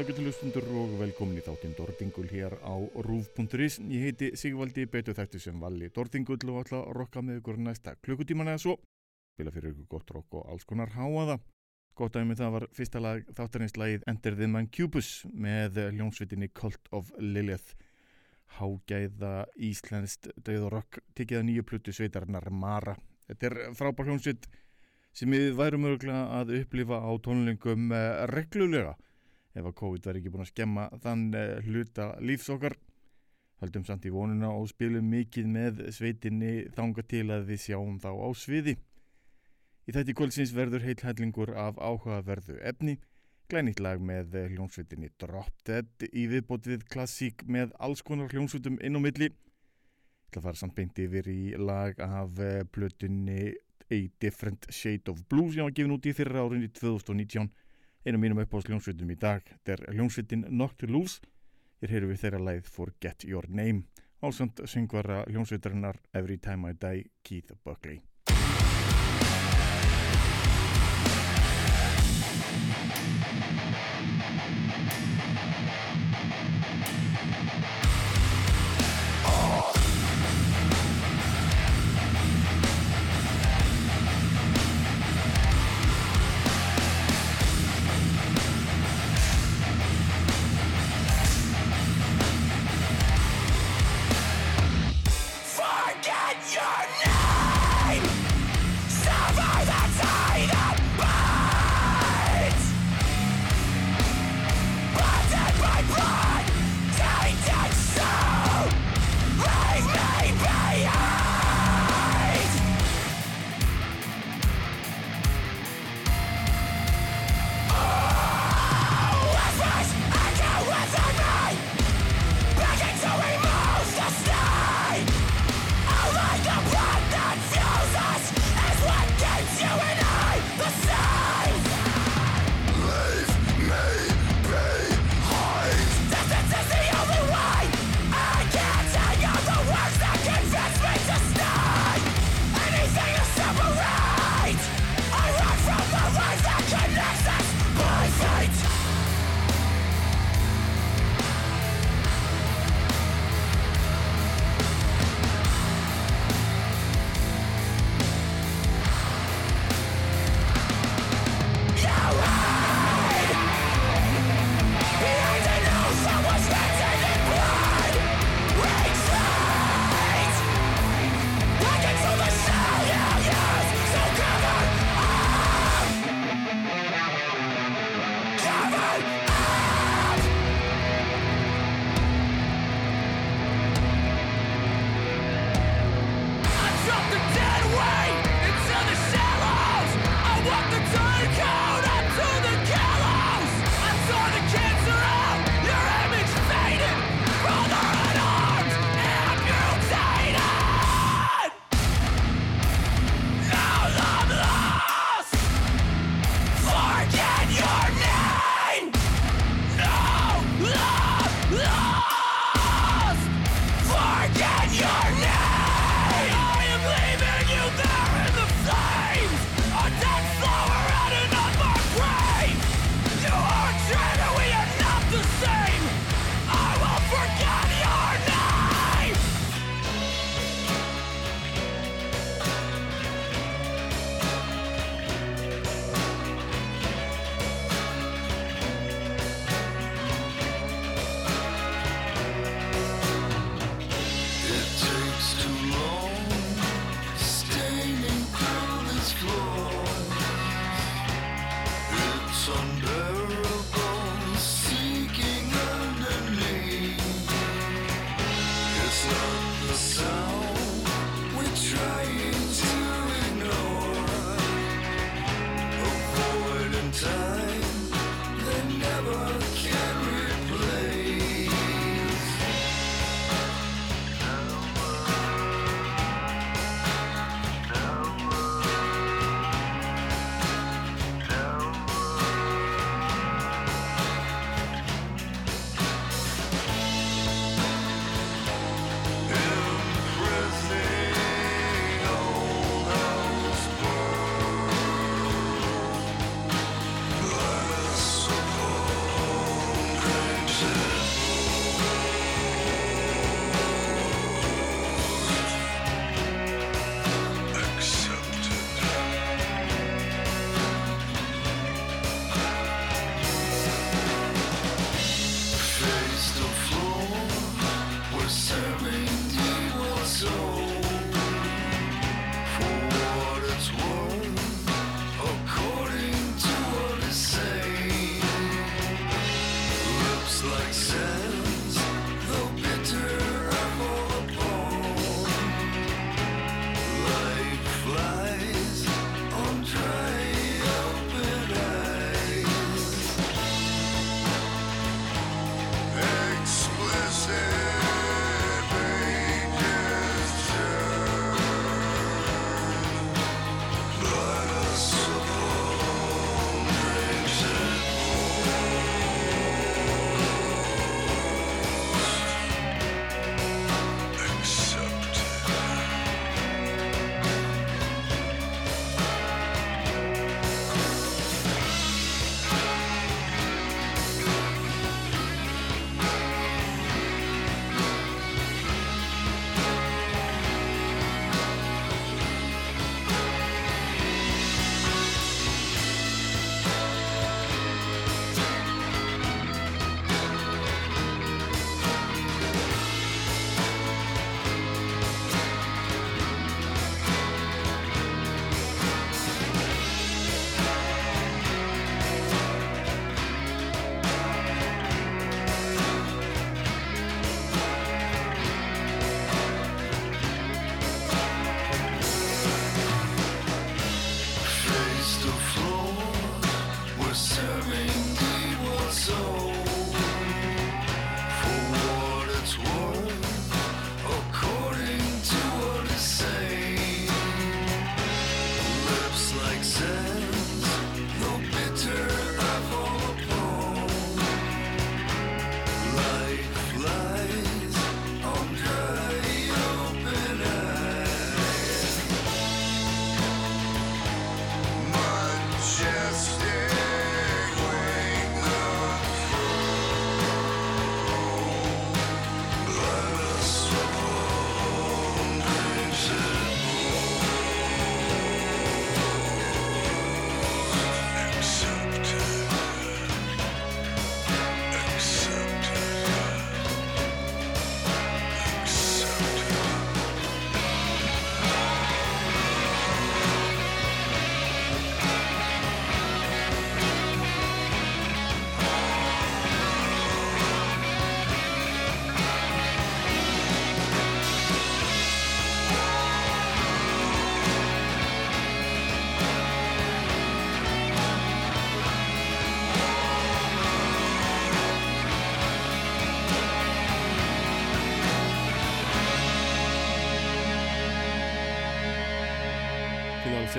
Góða kvöldi ágættulustundur og velkomin í þáttinn Dordingul hér á rúf.is. Ég heiti Sigvaldi, betur þættu sem Valli Dordingull og ætla að rokka með ykkur næsta klukkutíman eða svo. Spila fyrir ykkur gott rokk og alls konar háaða. Gott aðeins það var fyrsta lag þáttarins-lagið Enter the Mancubus með hljómsvitinni Cult of Lilith. Hágæða íslenskt döð og rokk tikið að nýju pluttu sveitarnar Mara. Þetta er frábær hljómsvit sem við værum örgulega að upplifa á tónlingum eh, reglulega ef að COVID verði ekki búin að skemma þann uh, hluta lífs okkar. Höldum samt í vonuna og spilum mikið með sveitinni þanga til að við sjáum þá á sviði. Í þetta kvöldsins verður heilhællingur af áhugaverðu efni. Glænýtt lag með hljómsveitinni Drop Dead í viðbót við klassík með alls konar hljómsveitum inn á milli. Það fara samt beint yfir í lag af uh, plötunni A Different Shade of Blue sem var gefin út í þyrra árinni 2019 einu mínum upp á hljómsveitum í dag þetta er hljómsveitin Not to Lose. Hér heyrum við þeirra leið Forget Your Name ásand syngvara hljómsveitarinnar Every Time I Die Keith Buckley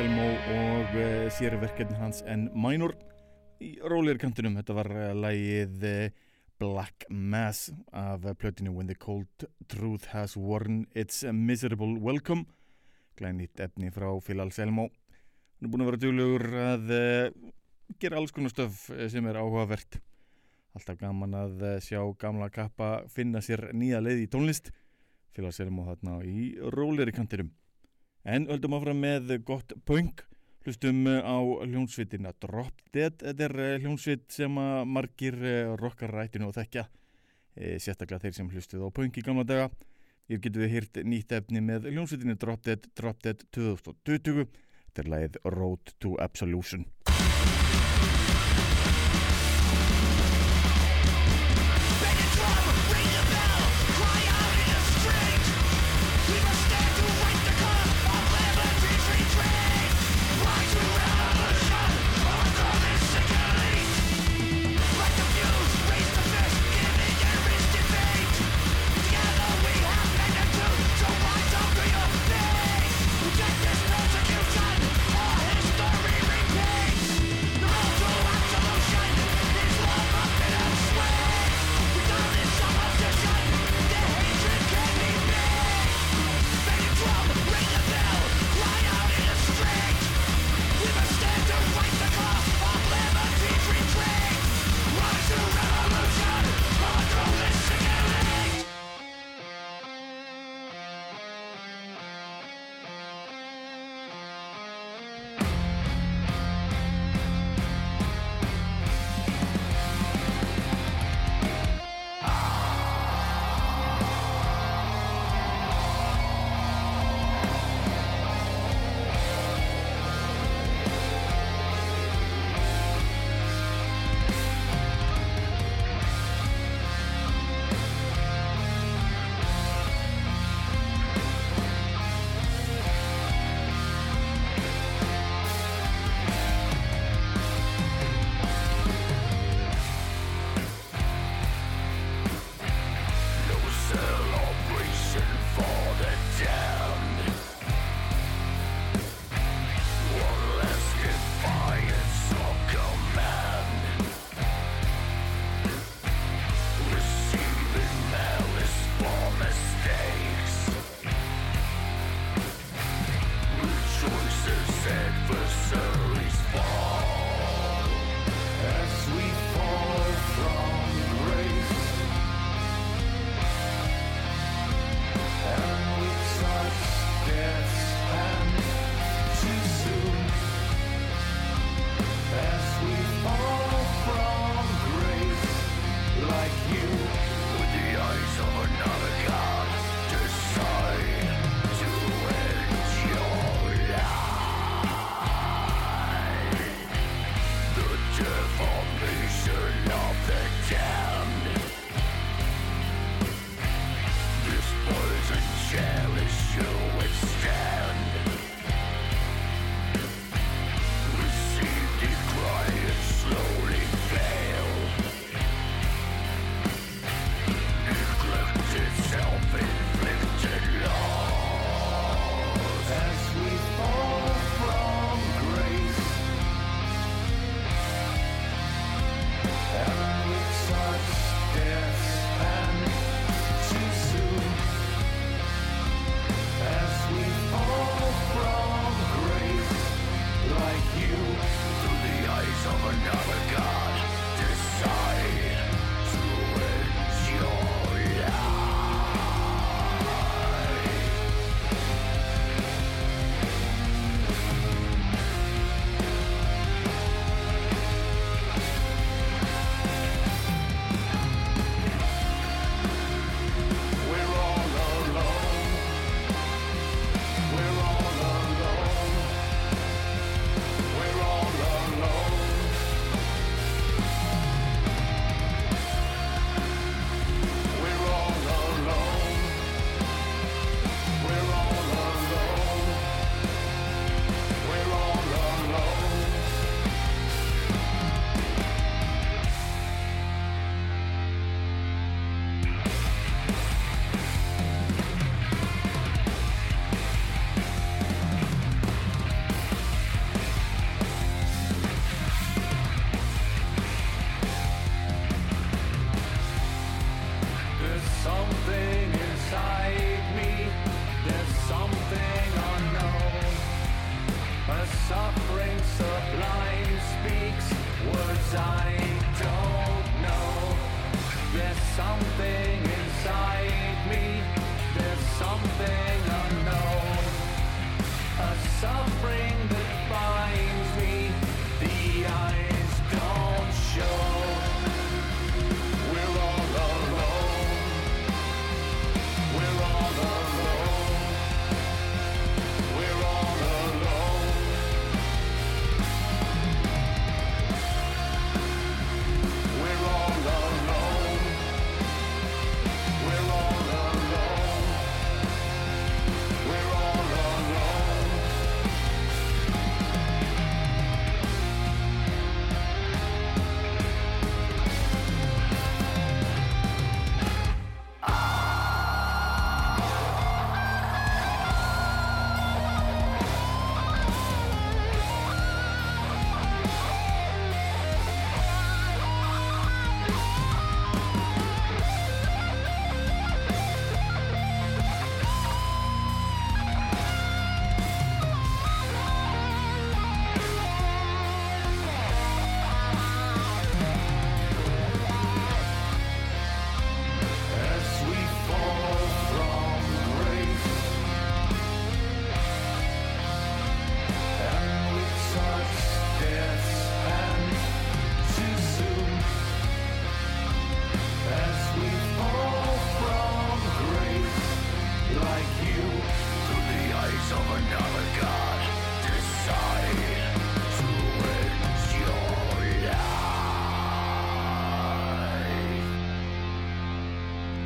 Anselmo og uh, sérverkefni hans en Minor í rólir kantunum. Þetta var uh, lægið uh, Black Mass af plötinu When the Cold Truth Has Worn Its Miserable Welcome. Glænýtt efni frá Phil Anselmo. Hann er búin að vera djúlegur að gera alls konar stöf sem er áhugavert. Alltaf gaman að sjá gamla kappa finna sér nýja leið í tónlist. Phil Anselmo þarna í rólir kantinum. En höldum áfram með gott punk, hlustum á hljónsvitina Drop Dead. Þetta er eh, hljónsvit sem margir eh, rockar rættinu og þekkja, sérstaklega þeir sem hlustuð á punk í gamla daga. Hér getum við hýrt nýtt efni með hljónsvitinu Drop Dead, Drop Dead 2020. Þetta er lagið Road to Absolution.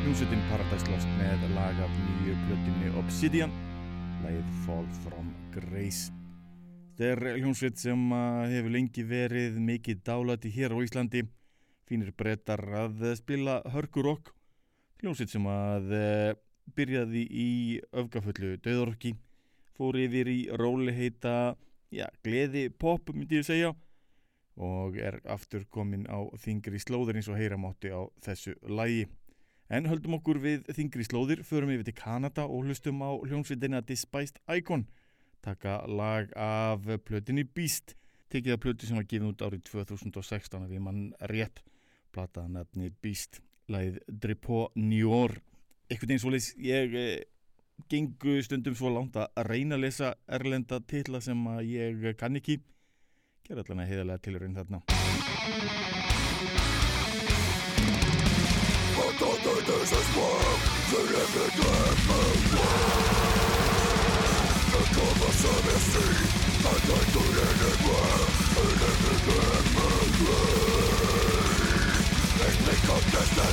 Hljómsveitin Paradise Lost með lag af nýju blötinni Obsidian. Lagið Fall from Grace. Þetta er hljómsveit sem hefur lengi verið mikið dálati hér á Íslandi. Fínir brettar að spila hörkurokk hljómsveit sem að eh, byrjaði í öfgaföllu döðorki fór yfir í róliheita já, gleði pop myndi ég segja og er aftur komin á þingri slóður eins og heyramátti á þessu lægi En höldum okkur við þingri slóðir, förum við til Kanada og hlustum á hljómsveitina Despised Icon, taka lag af plötinni Beast, tekið af plöti sem var gefið út árið 2016 við mann rétt, plataða nefni Beast, lagið Dripo Njor. Ekkert eins og leys, ég eh, gengu stundum svo langt að reyna að lesa erlenda titla sem ég kann ekki, gera allan að heiðalega tilurinn þarna. This is work To live in the The conversation And I do anywhere And everything Make me contest the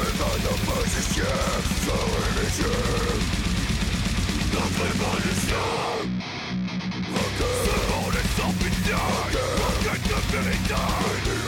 And I the position So anything Nothing but is young Again Simone is up and down Again the billy down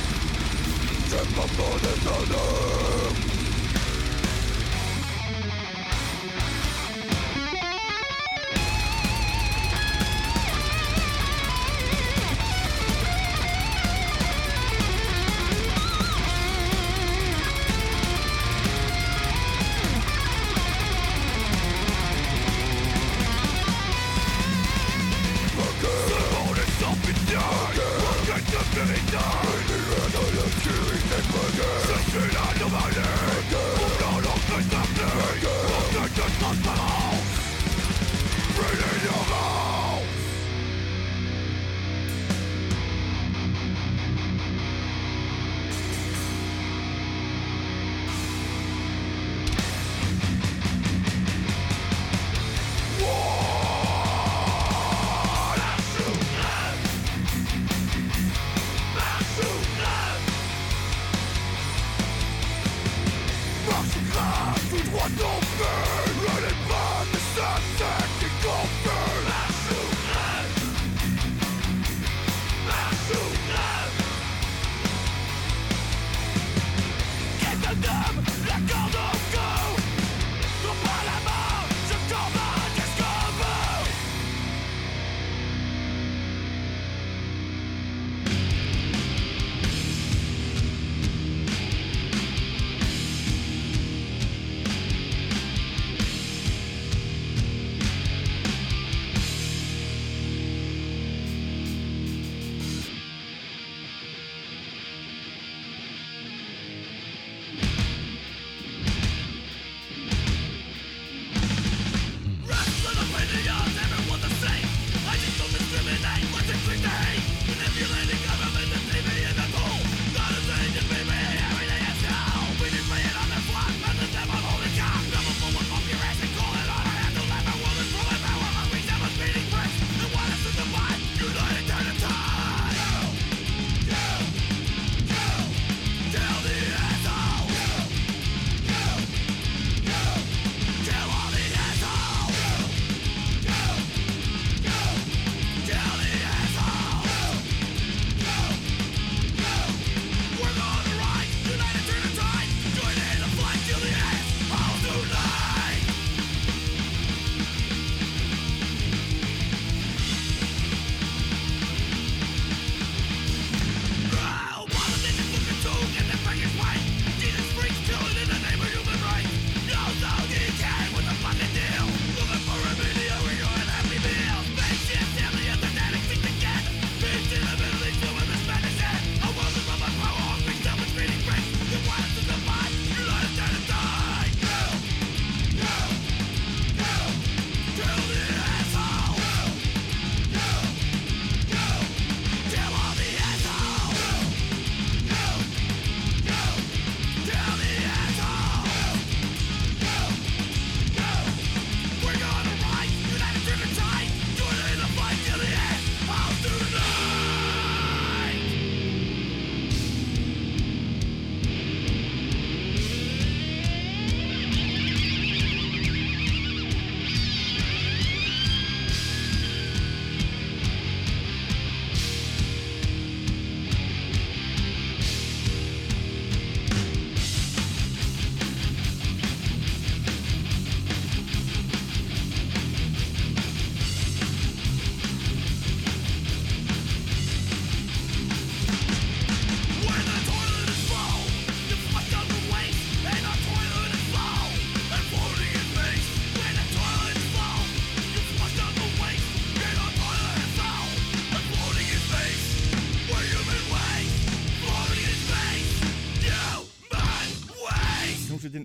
Trzeba polecam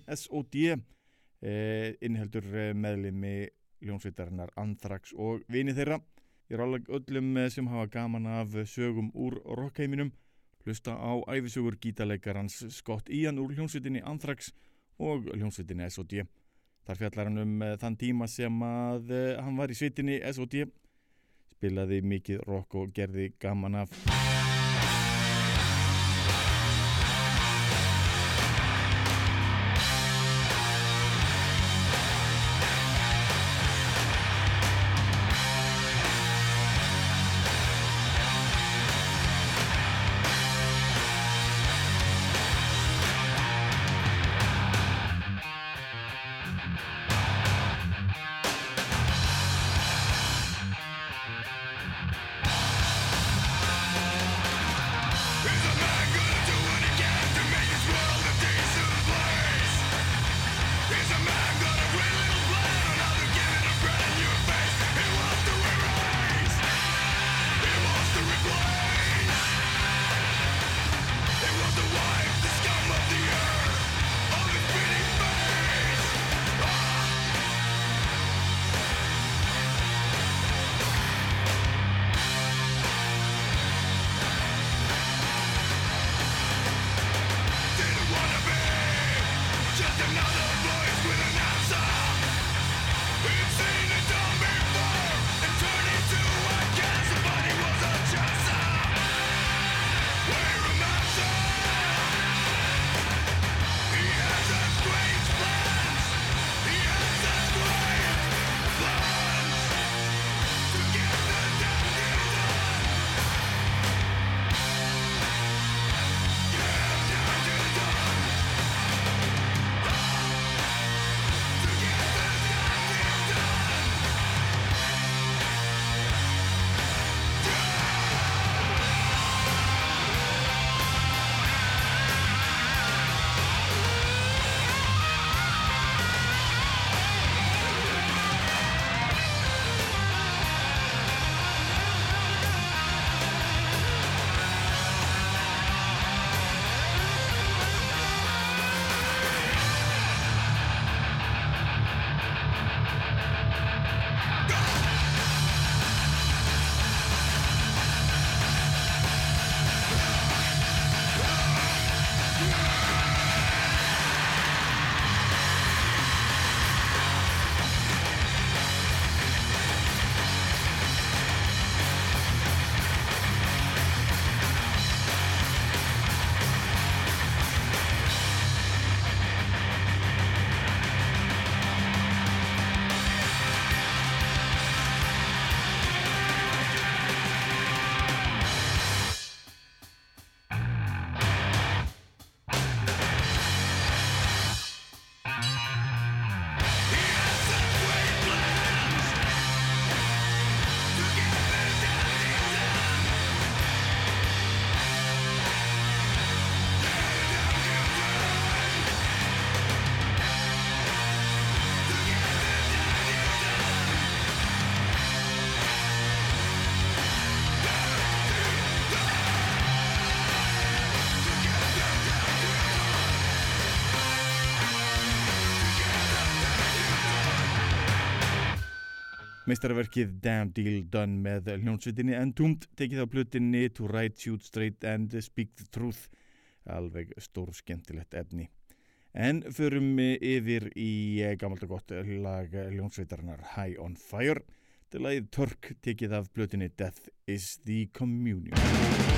S.O.D. Eh, inniheldur eh, meðlimi hljónsveitarinnar Anthrax og vini þeirra. Ég ráðleg öllum eh, sem hafa gaman af sögum úr rockheiminum hlusta á æfisögur gítarleikarans Scott Ian úr hljónsveitinni Anthrax og hljónsveitinni S.O.D. Þar fjallar hann um þann tíma sem að hann var í sveitinni S.O.D. Spilaði mikið rock og gerði gaman af. Meistarverkið Damn Deal Done með hljónsvitinni Entombed tekið á blutinni To Write, Shoot Straight and Speak the Truth. Alveg stór skemmtilegt efni. En förum yfir í gammalt og gott lag hljónsvitarinnar High on Fire. Til lagið Turk tekið af blutinni Death is the Communion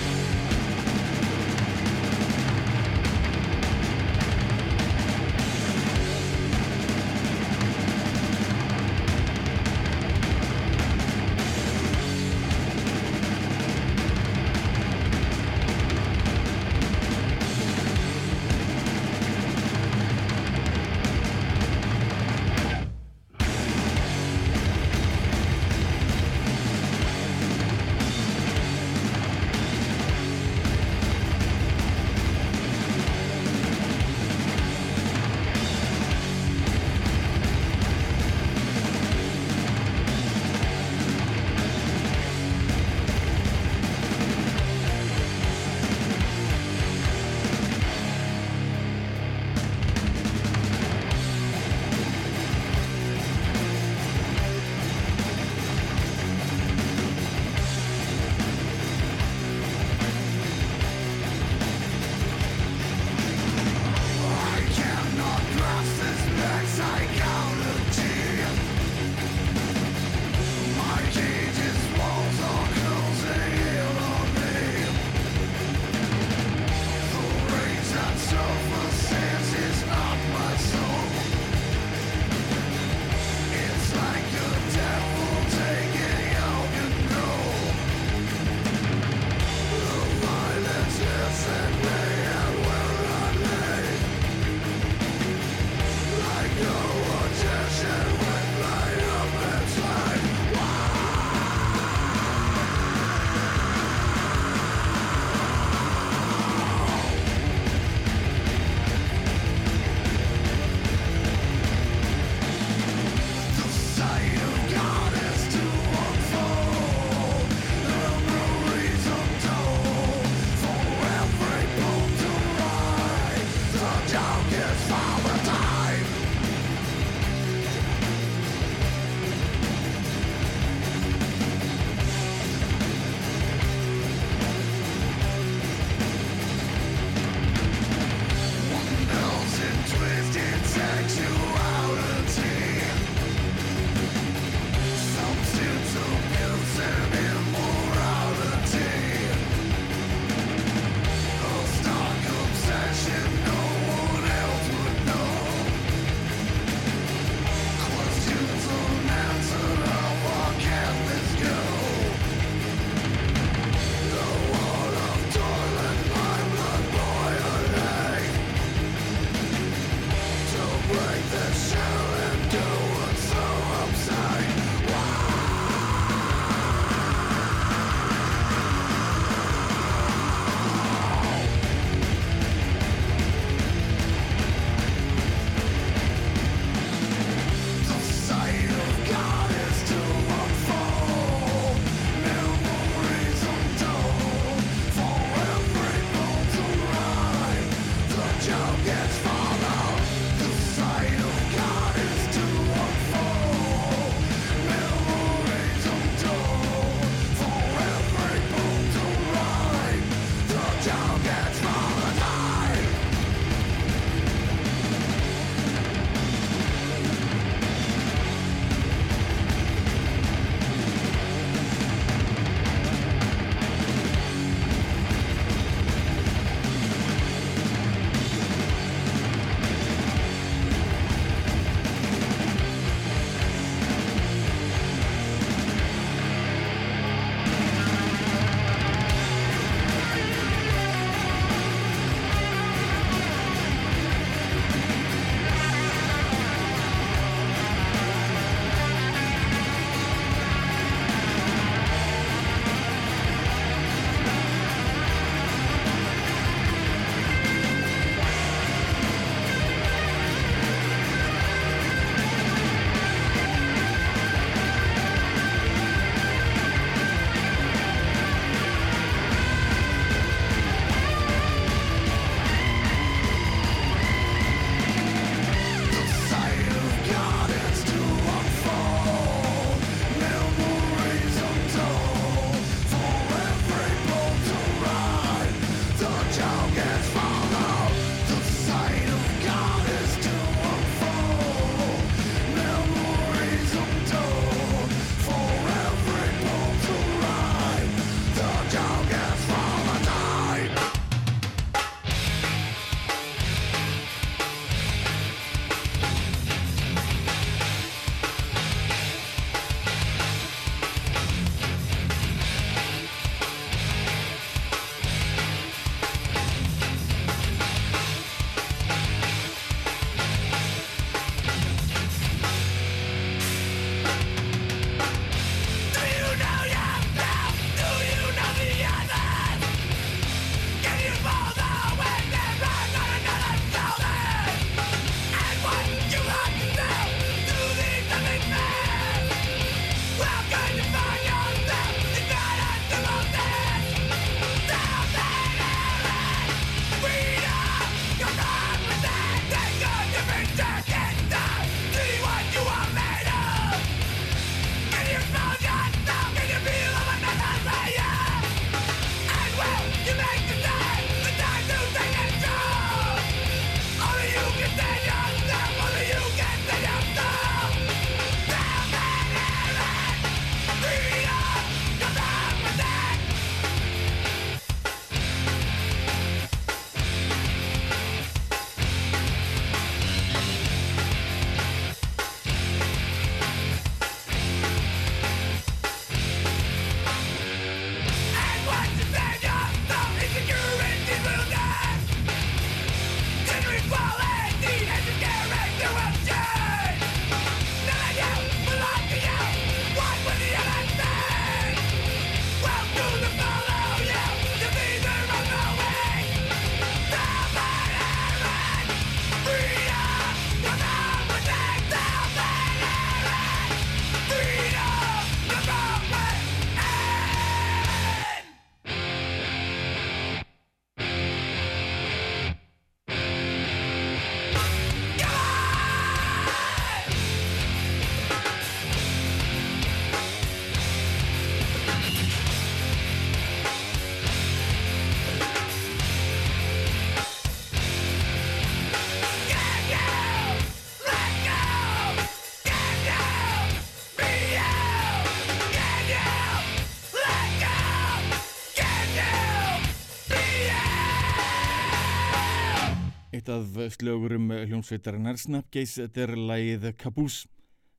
af slögurum hljómsveitarinnar Snapcase der lagið Caboose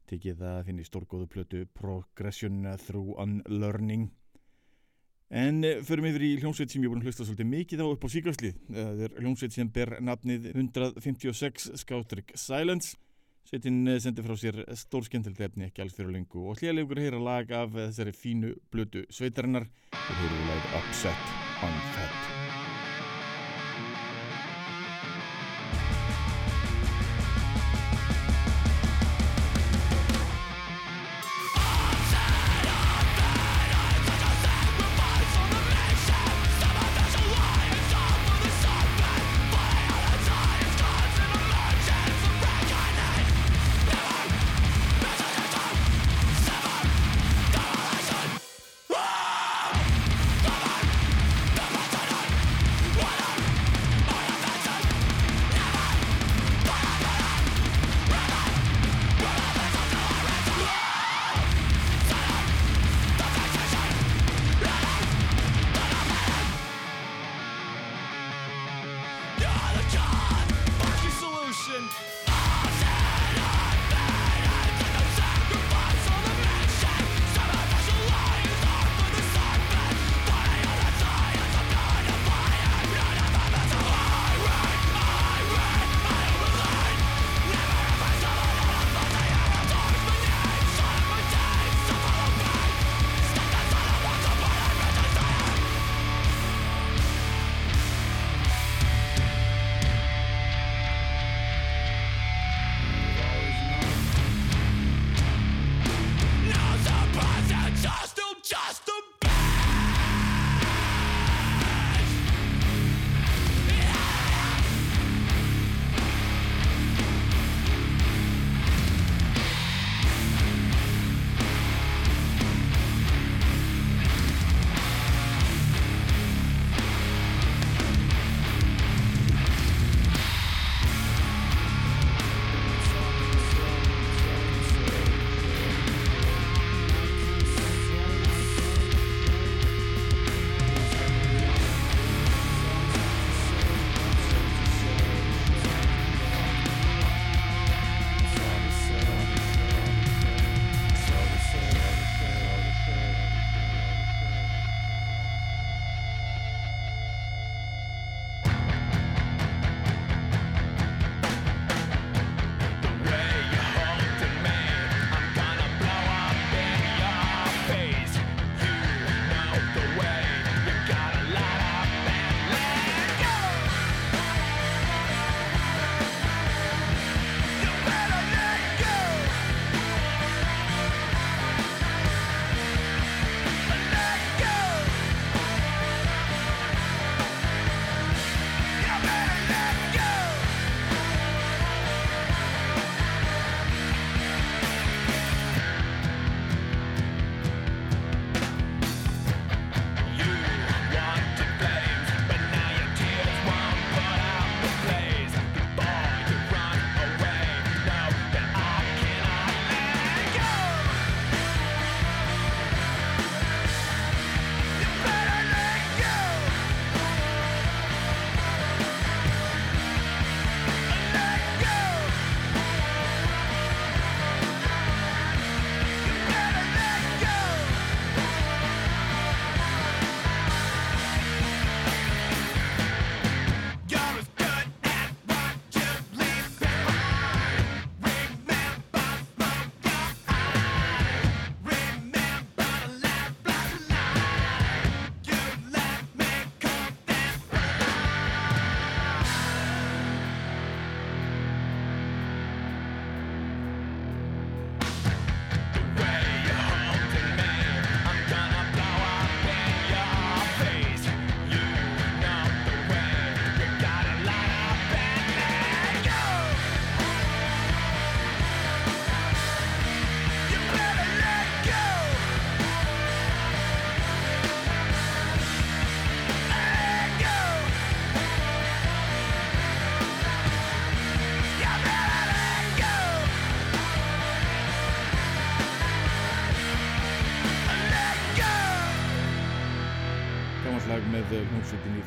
tekið að finna í stórgóðu plötu Progression Through Unlearning En förum yfir í hljómsveit sem ég er búin að hlusta svolítið mikið á upp á síkastlið. Það er hljómsveit sem ber nafnið 156 Skátrygg Silence. Sveitin sendi frá sér stórskendilegt efni ekki alls fyrir lengu og að heyra lag af þessari fínu blötu sveitarinnar og heyru lag Upset Unfed. hljómsveitinni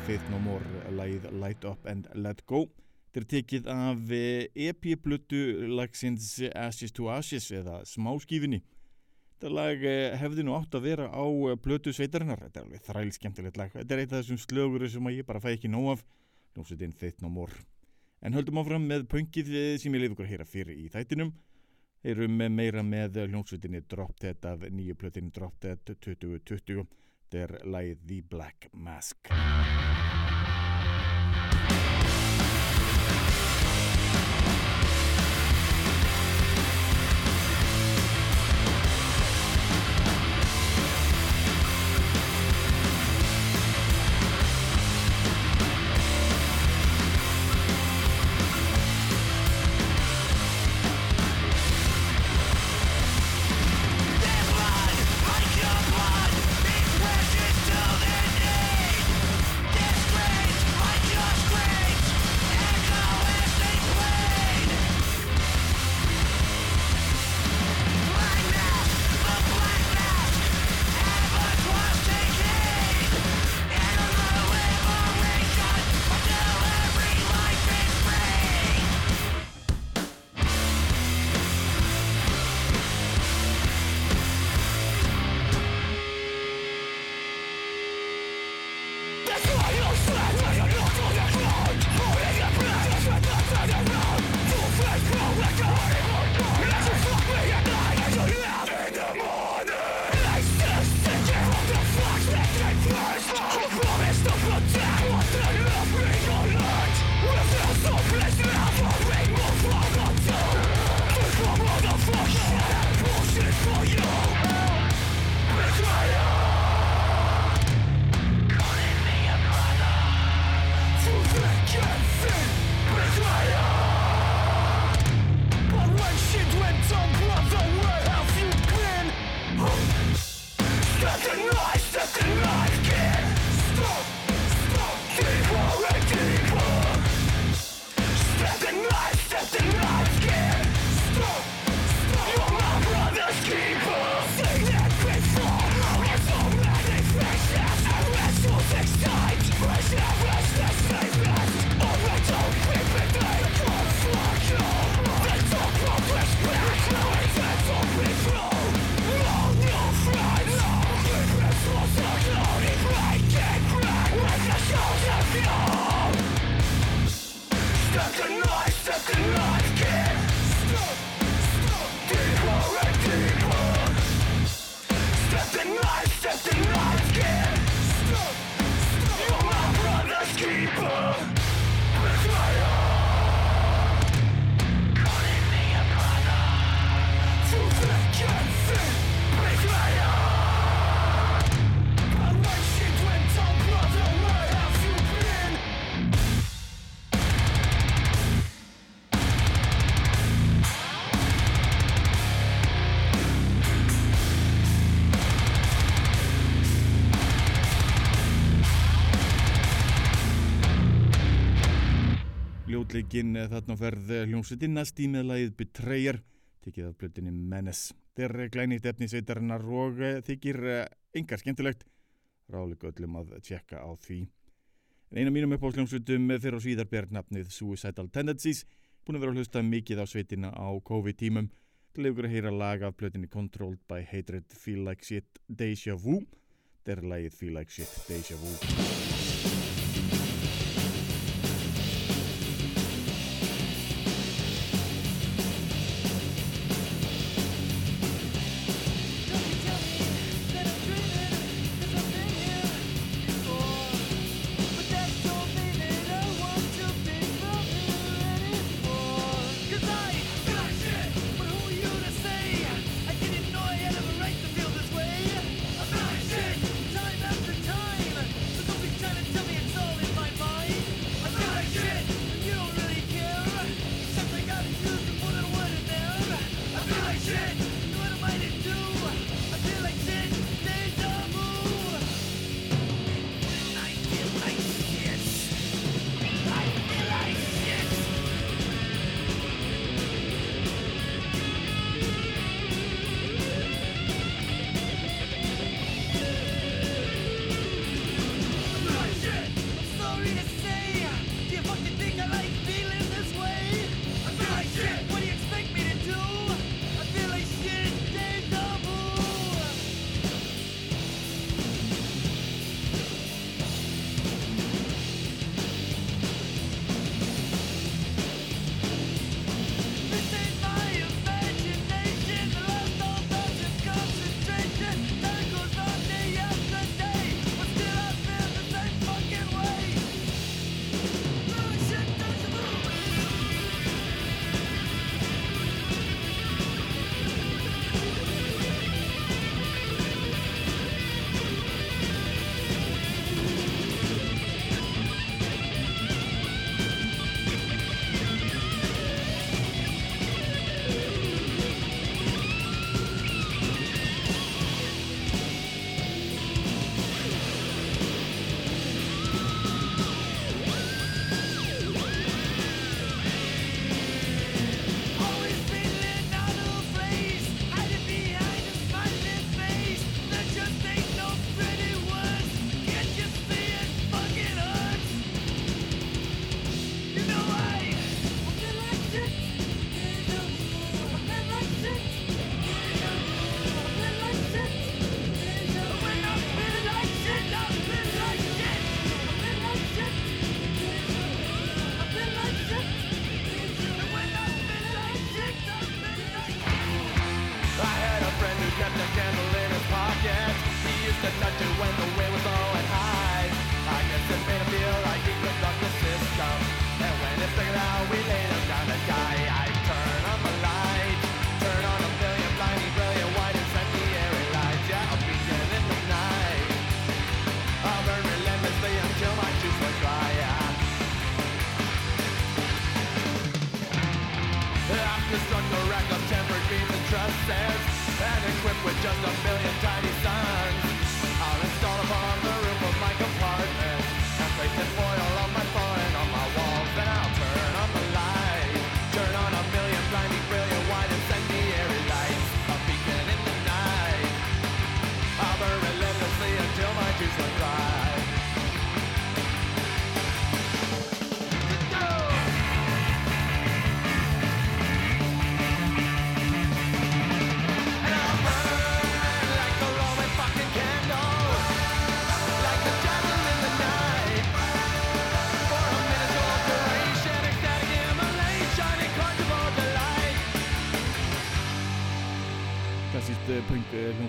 Faith No More lagið Light Up and Let Go Þetta er tekið af EP-blötu lagsins Ashes to Ashes eða smáskífinni. Þetta lag eh, hefði nú átt að vera á eh, blötu sveitarinnar. Þetta er alveg þræl skemmtilegt lag. Þetta er eitt af þessum slögur sem ég bara fæ ekki nóg af. Ljómsveitin Þeitt no More. En höldum áfram með pöngið eh, sem ég leif ykkur að heyra fyrir í þættinum. Heyrum meira með hljómsveitinni Drop Dead af nýju plötinni Drop Dead 2020. Þetta er lagið The Black Mask. Ljótleikinn þarna ferð hljómsveitin næstí með lagið Betrayer, tekið af blötinni Menace. Þetta er glænýtt efni sveitarinnar og eh, þykir engar skemmtilegt. Ráleika öllum að tjekka á því. En eina mínum upp á hljómsveitum fyrir á svíðar ber nafnið Suicidal Tendencies. Búin að vera að hlusta mikið á sveitina á COVID-tímum. Til ykkur að heyra lag af blötinni Controlled by Hatred Feel Like Shit Deja Vu. Er lagið Feel Like Shit Deja Vu.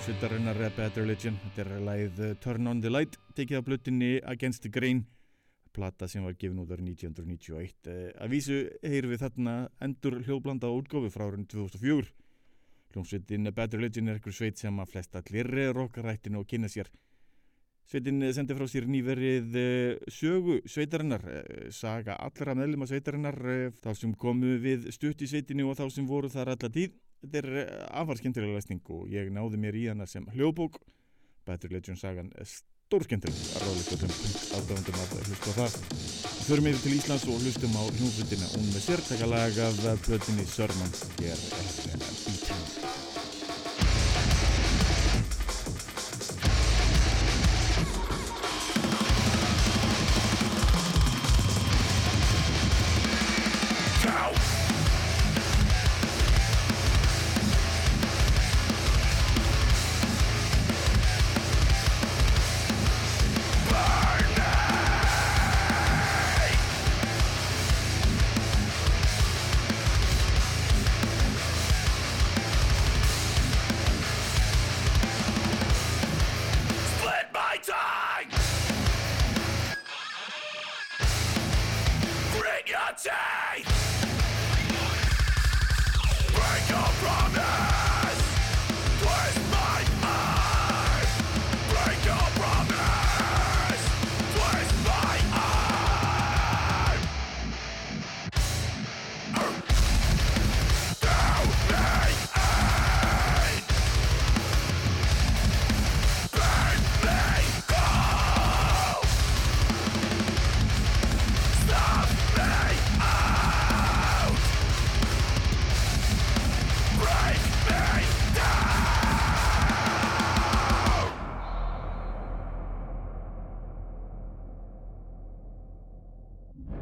Hljómsveitarinnar Bad Religion. Þetta er lagið uh, Turn on the Light, tekið af blutinni Against the Grain, plata sem var gefin út árið 1991. Uh, Að vísu heyrum við þarna endur hljóðblanda útgófi frá árið 2004. Hljómsveitin Bad Religion er einhver sveit sem að flest allir rockarættinu og kynna sér. Sveitin sendi frá sér nýverið sögu sveitarinnar, saga allra meðluma sveitarinnar, uh, þá sem komu við stutt í sveitinu og þá sem voru þar alla tíð. Þetta er eh, afar skemmtilega lesning og ég náði mér í hana sem hljóðbók. Better Legend sagan er stórskemmtileg að ráðleika öllum aðdöfundum að hlusta á það. Við förum yfir til Íslands og hlustum á hljómsveitina hún með sértaka lag af plötinni Sörmann. Hér er eh, Beatin.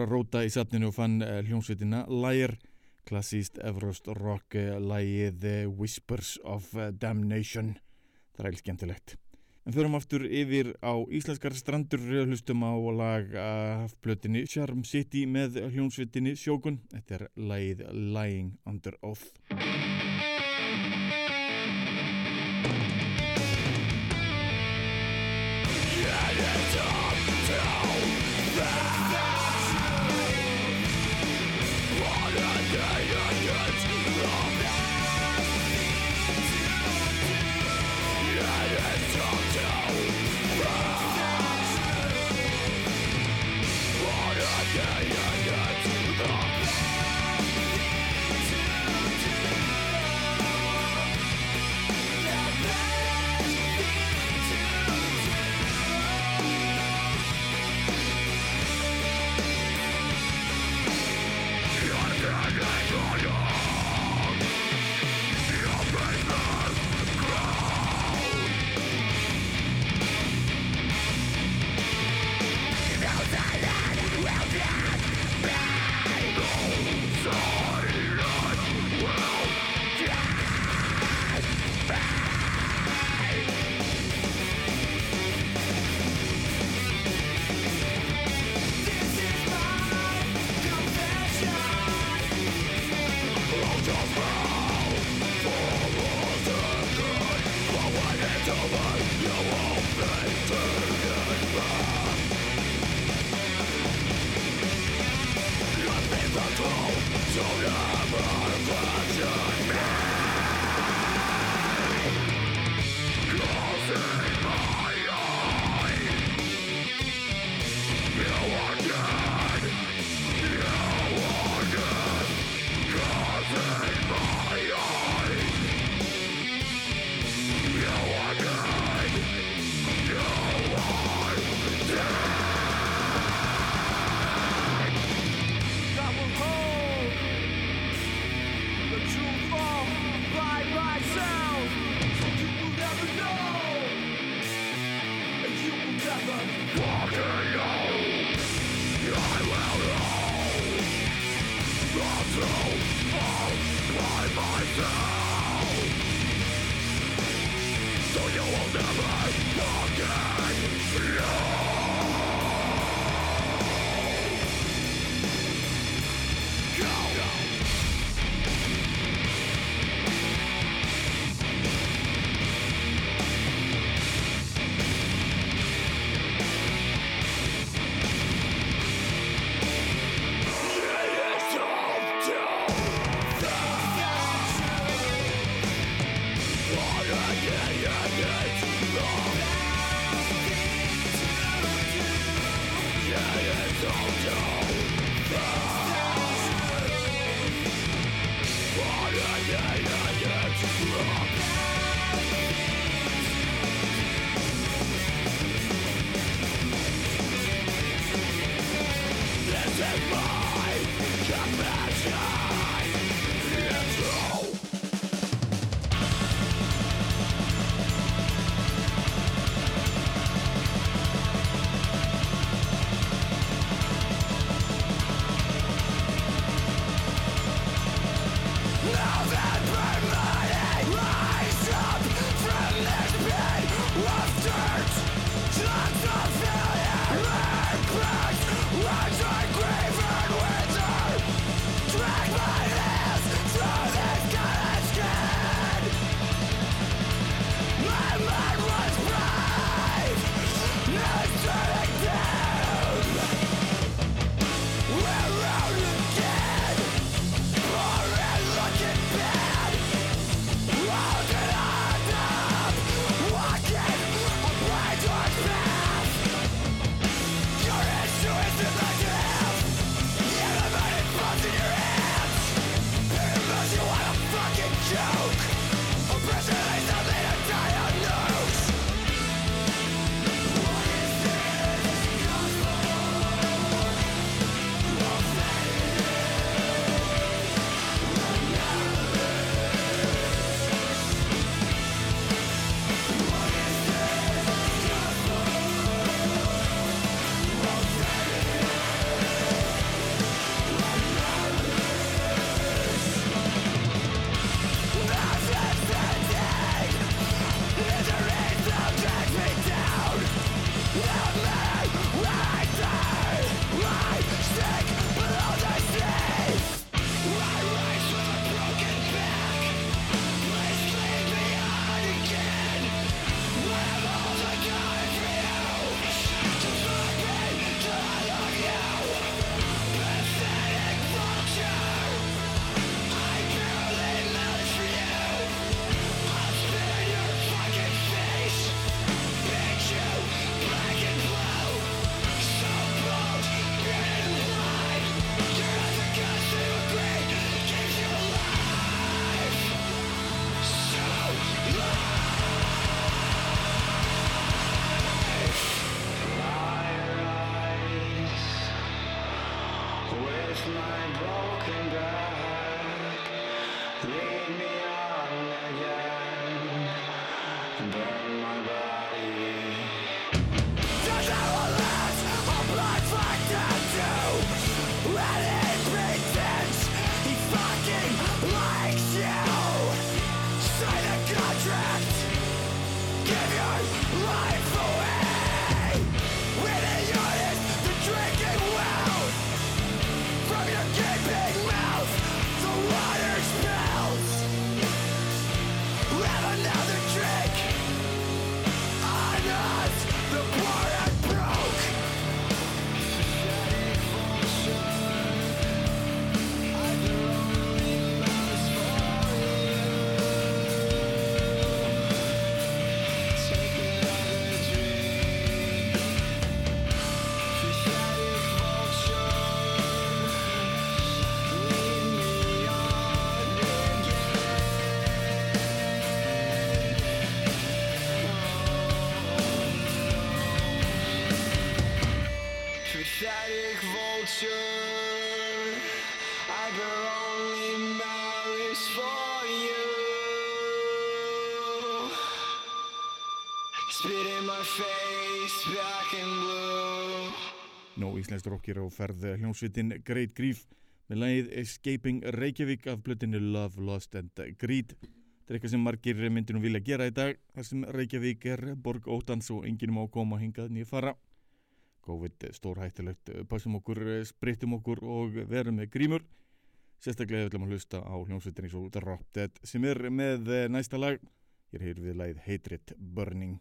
var að róta í safninu og fann uh, hljómsveitina Liar, klassíst Everest rock lagið The Whispers of uh, Damnation. Eilt skemmtilegt. En förum aftur yfir á íslenskar strandur hlustum á lag af blötinni Charm City með hljómsveitinni Sjókun þetta er lagið Lying Under Oath Hurt! Just a failure! Impact! Watch íslenskt rockir á ferð hljómsveitin Great Grief með lagið Escaping Reykjavík af blötinu Love, Lost and Greed. Þetta er eitthvað sem margir myndir nú vilja gera í dag þar sem Reykjavík er borg ótans og enginn má koma hingað nýja fara. COVID stór hættulegt, passum okkur, sprittum okkur og verum með grímur. Sérstaklega við ætlum að hlusta á hljómsveitin í svo Drop Dead sem er með næsta lag. Ég er hér við lagið Hatred Burning.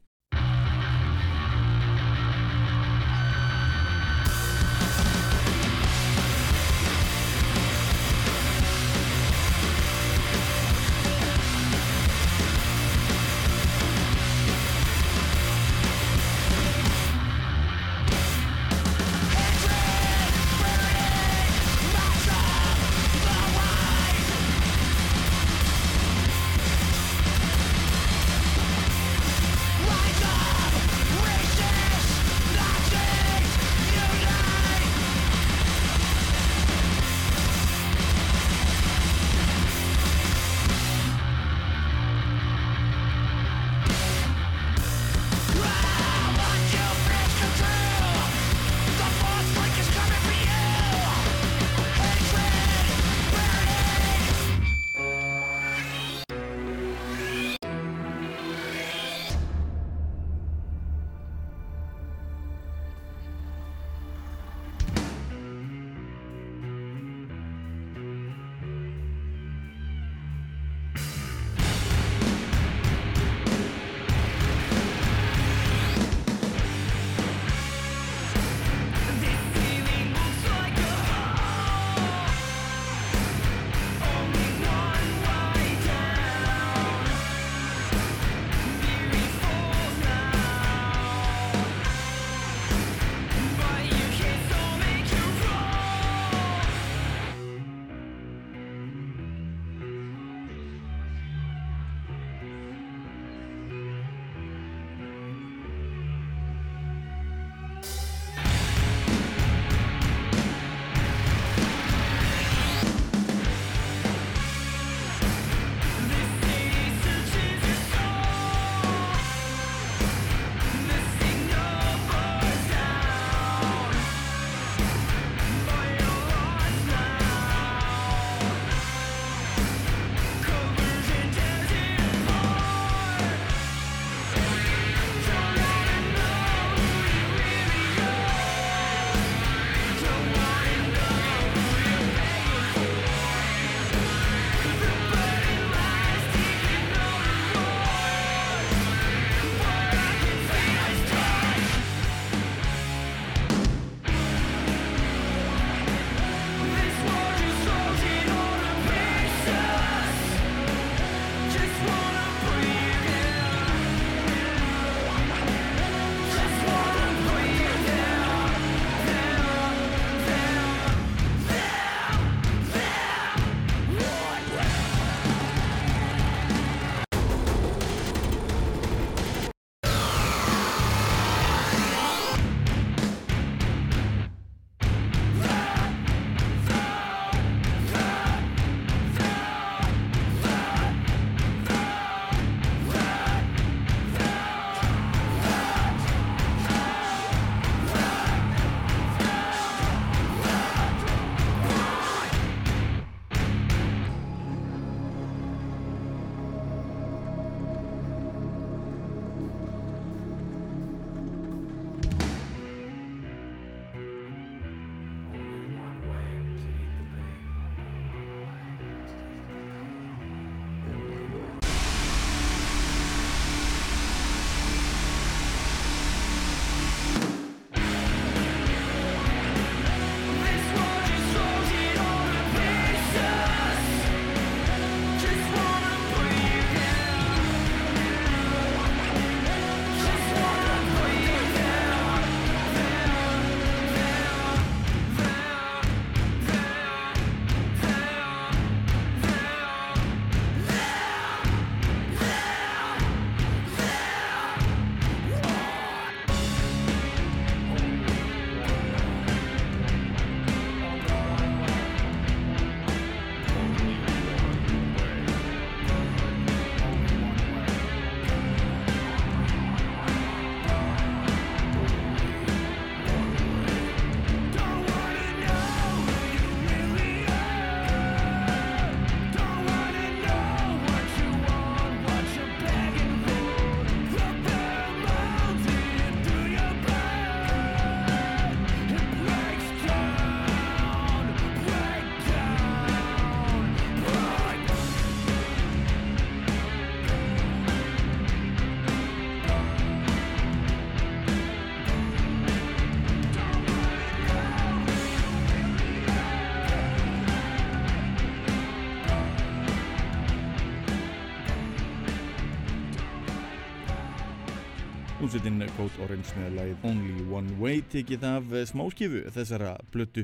Hljómsveitin Code Orange með lagið Only One Way tekið af eh, smáskifu þessara blötu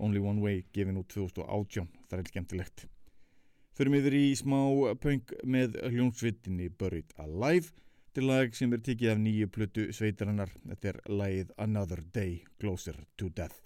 Only One Way gefin út 2018, það er skemmtilegt. Förum yfir í smá punk með hljómsveitinni Buried Alive til lag sem er tekið af nýju blötu sveitarinnar. Þetta er lagið Another Day Closer to Death.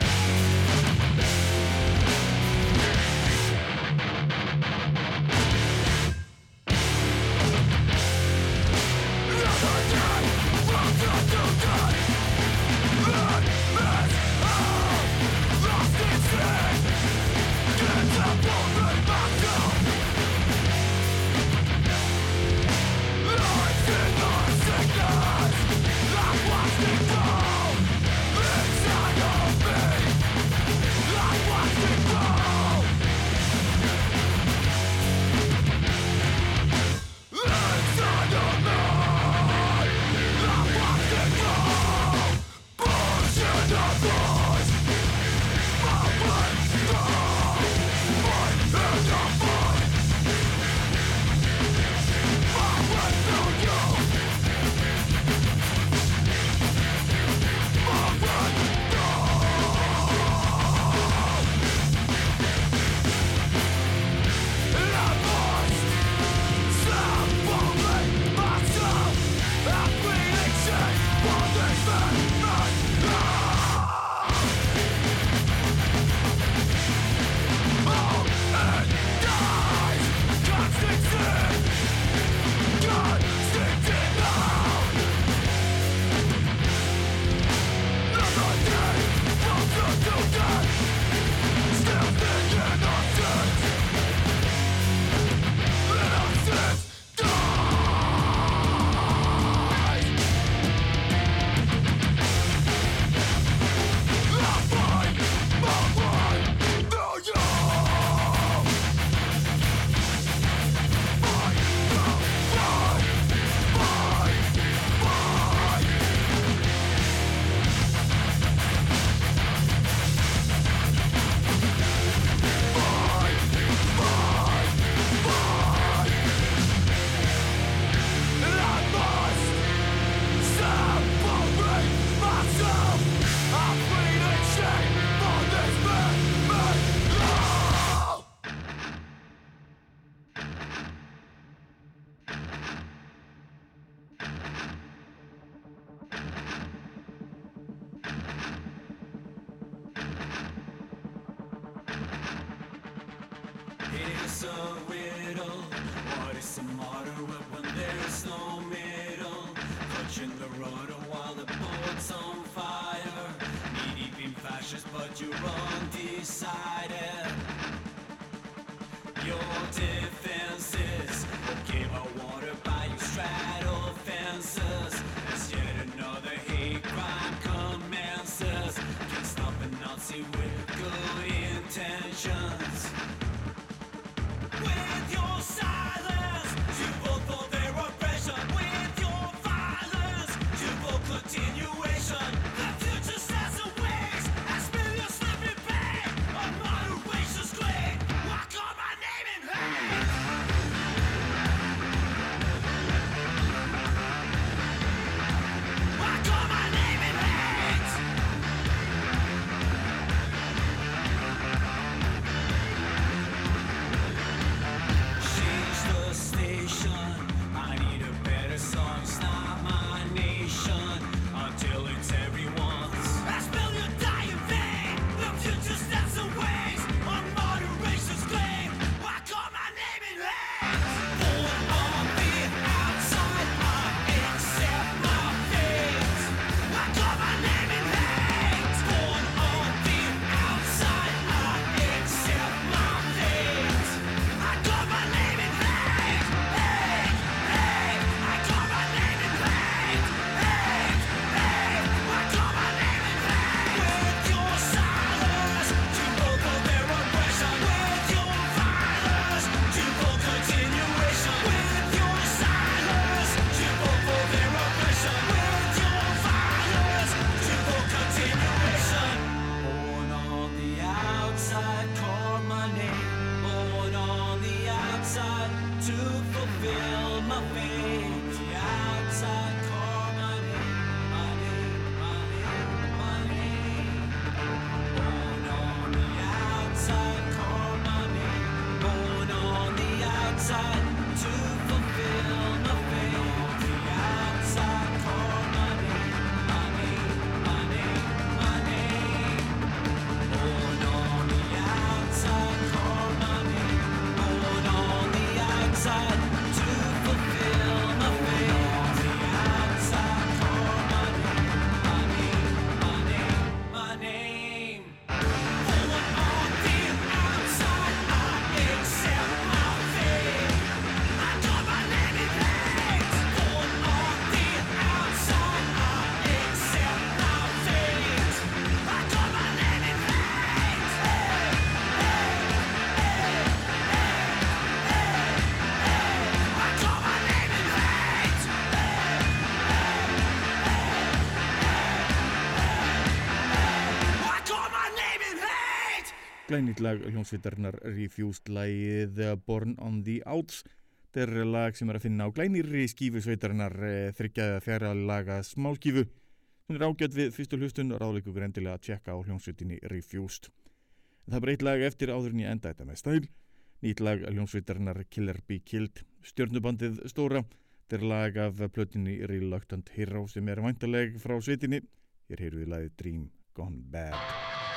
Glænýtt lag hljómsveitarnar Refused lagið eh, Born on the Outs. Þetta er lag sem er að finna á glænýrri skífu sveitarinnar þryggjaða fjara laga smáskífu. Hún er ágætt við fyrstu hlustun og ráðleikur grendilega að tjekka á hljómsveitinni Refused. En það eitt lag eftir áður en ég enda þetta með stæl. Nýtt lag hljómsveitarnar Killer Be Killed. Stjörnubandið stóra. Þetta er lag af plötinni Reluctant Hero sem er væntaleg frá sveitinni. Hér heyrðu við lagið Dream Gone Bad.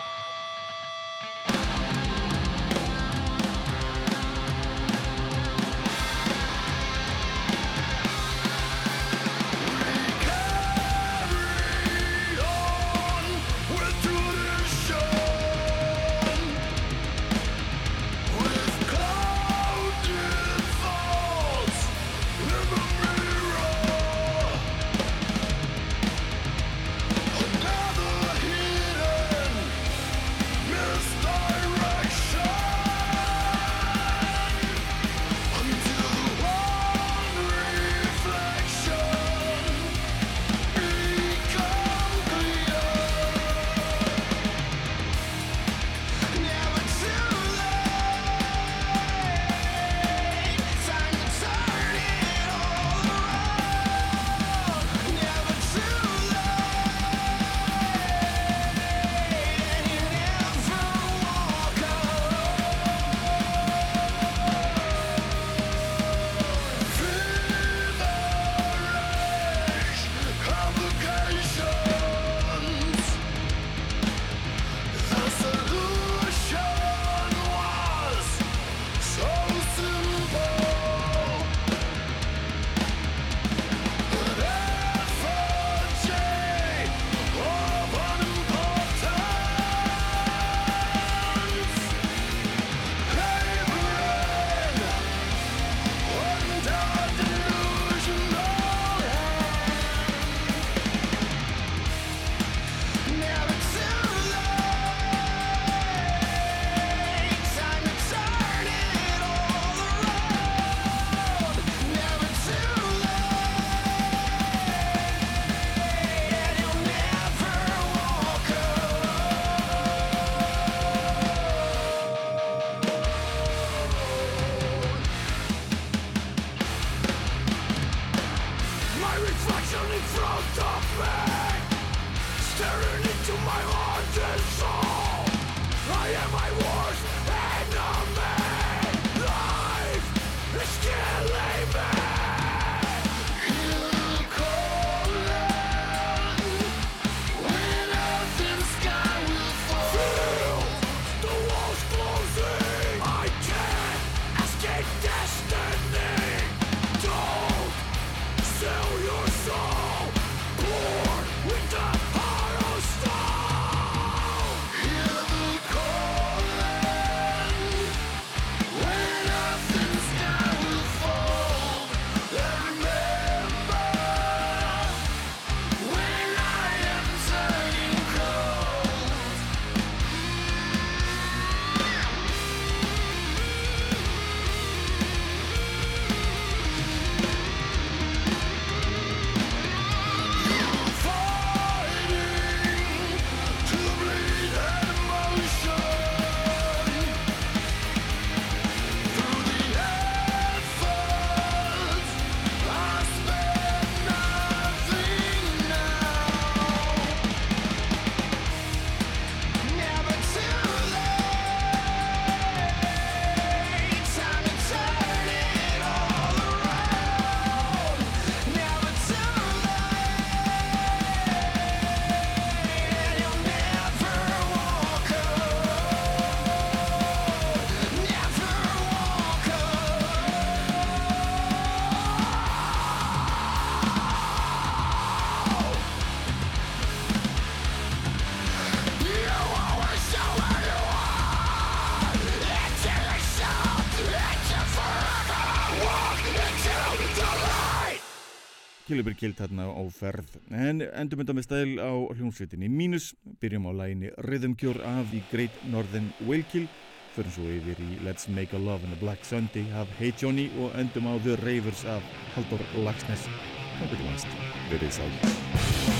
Killibir Kilt þarna á ferð en endum þetta með stæl á hljómsveitinni mínus, byrjum á læginni Rhythm Cure af The Great Northern Whale förum svo yfir í Let's Make a Love and a Black Sunday af Hey Johnny og endum á The Ravers af Halldór Lagsnes. Það byrjum aðst, verið sátt.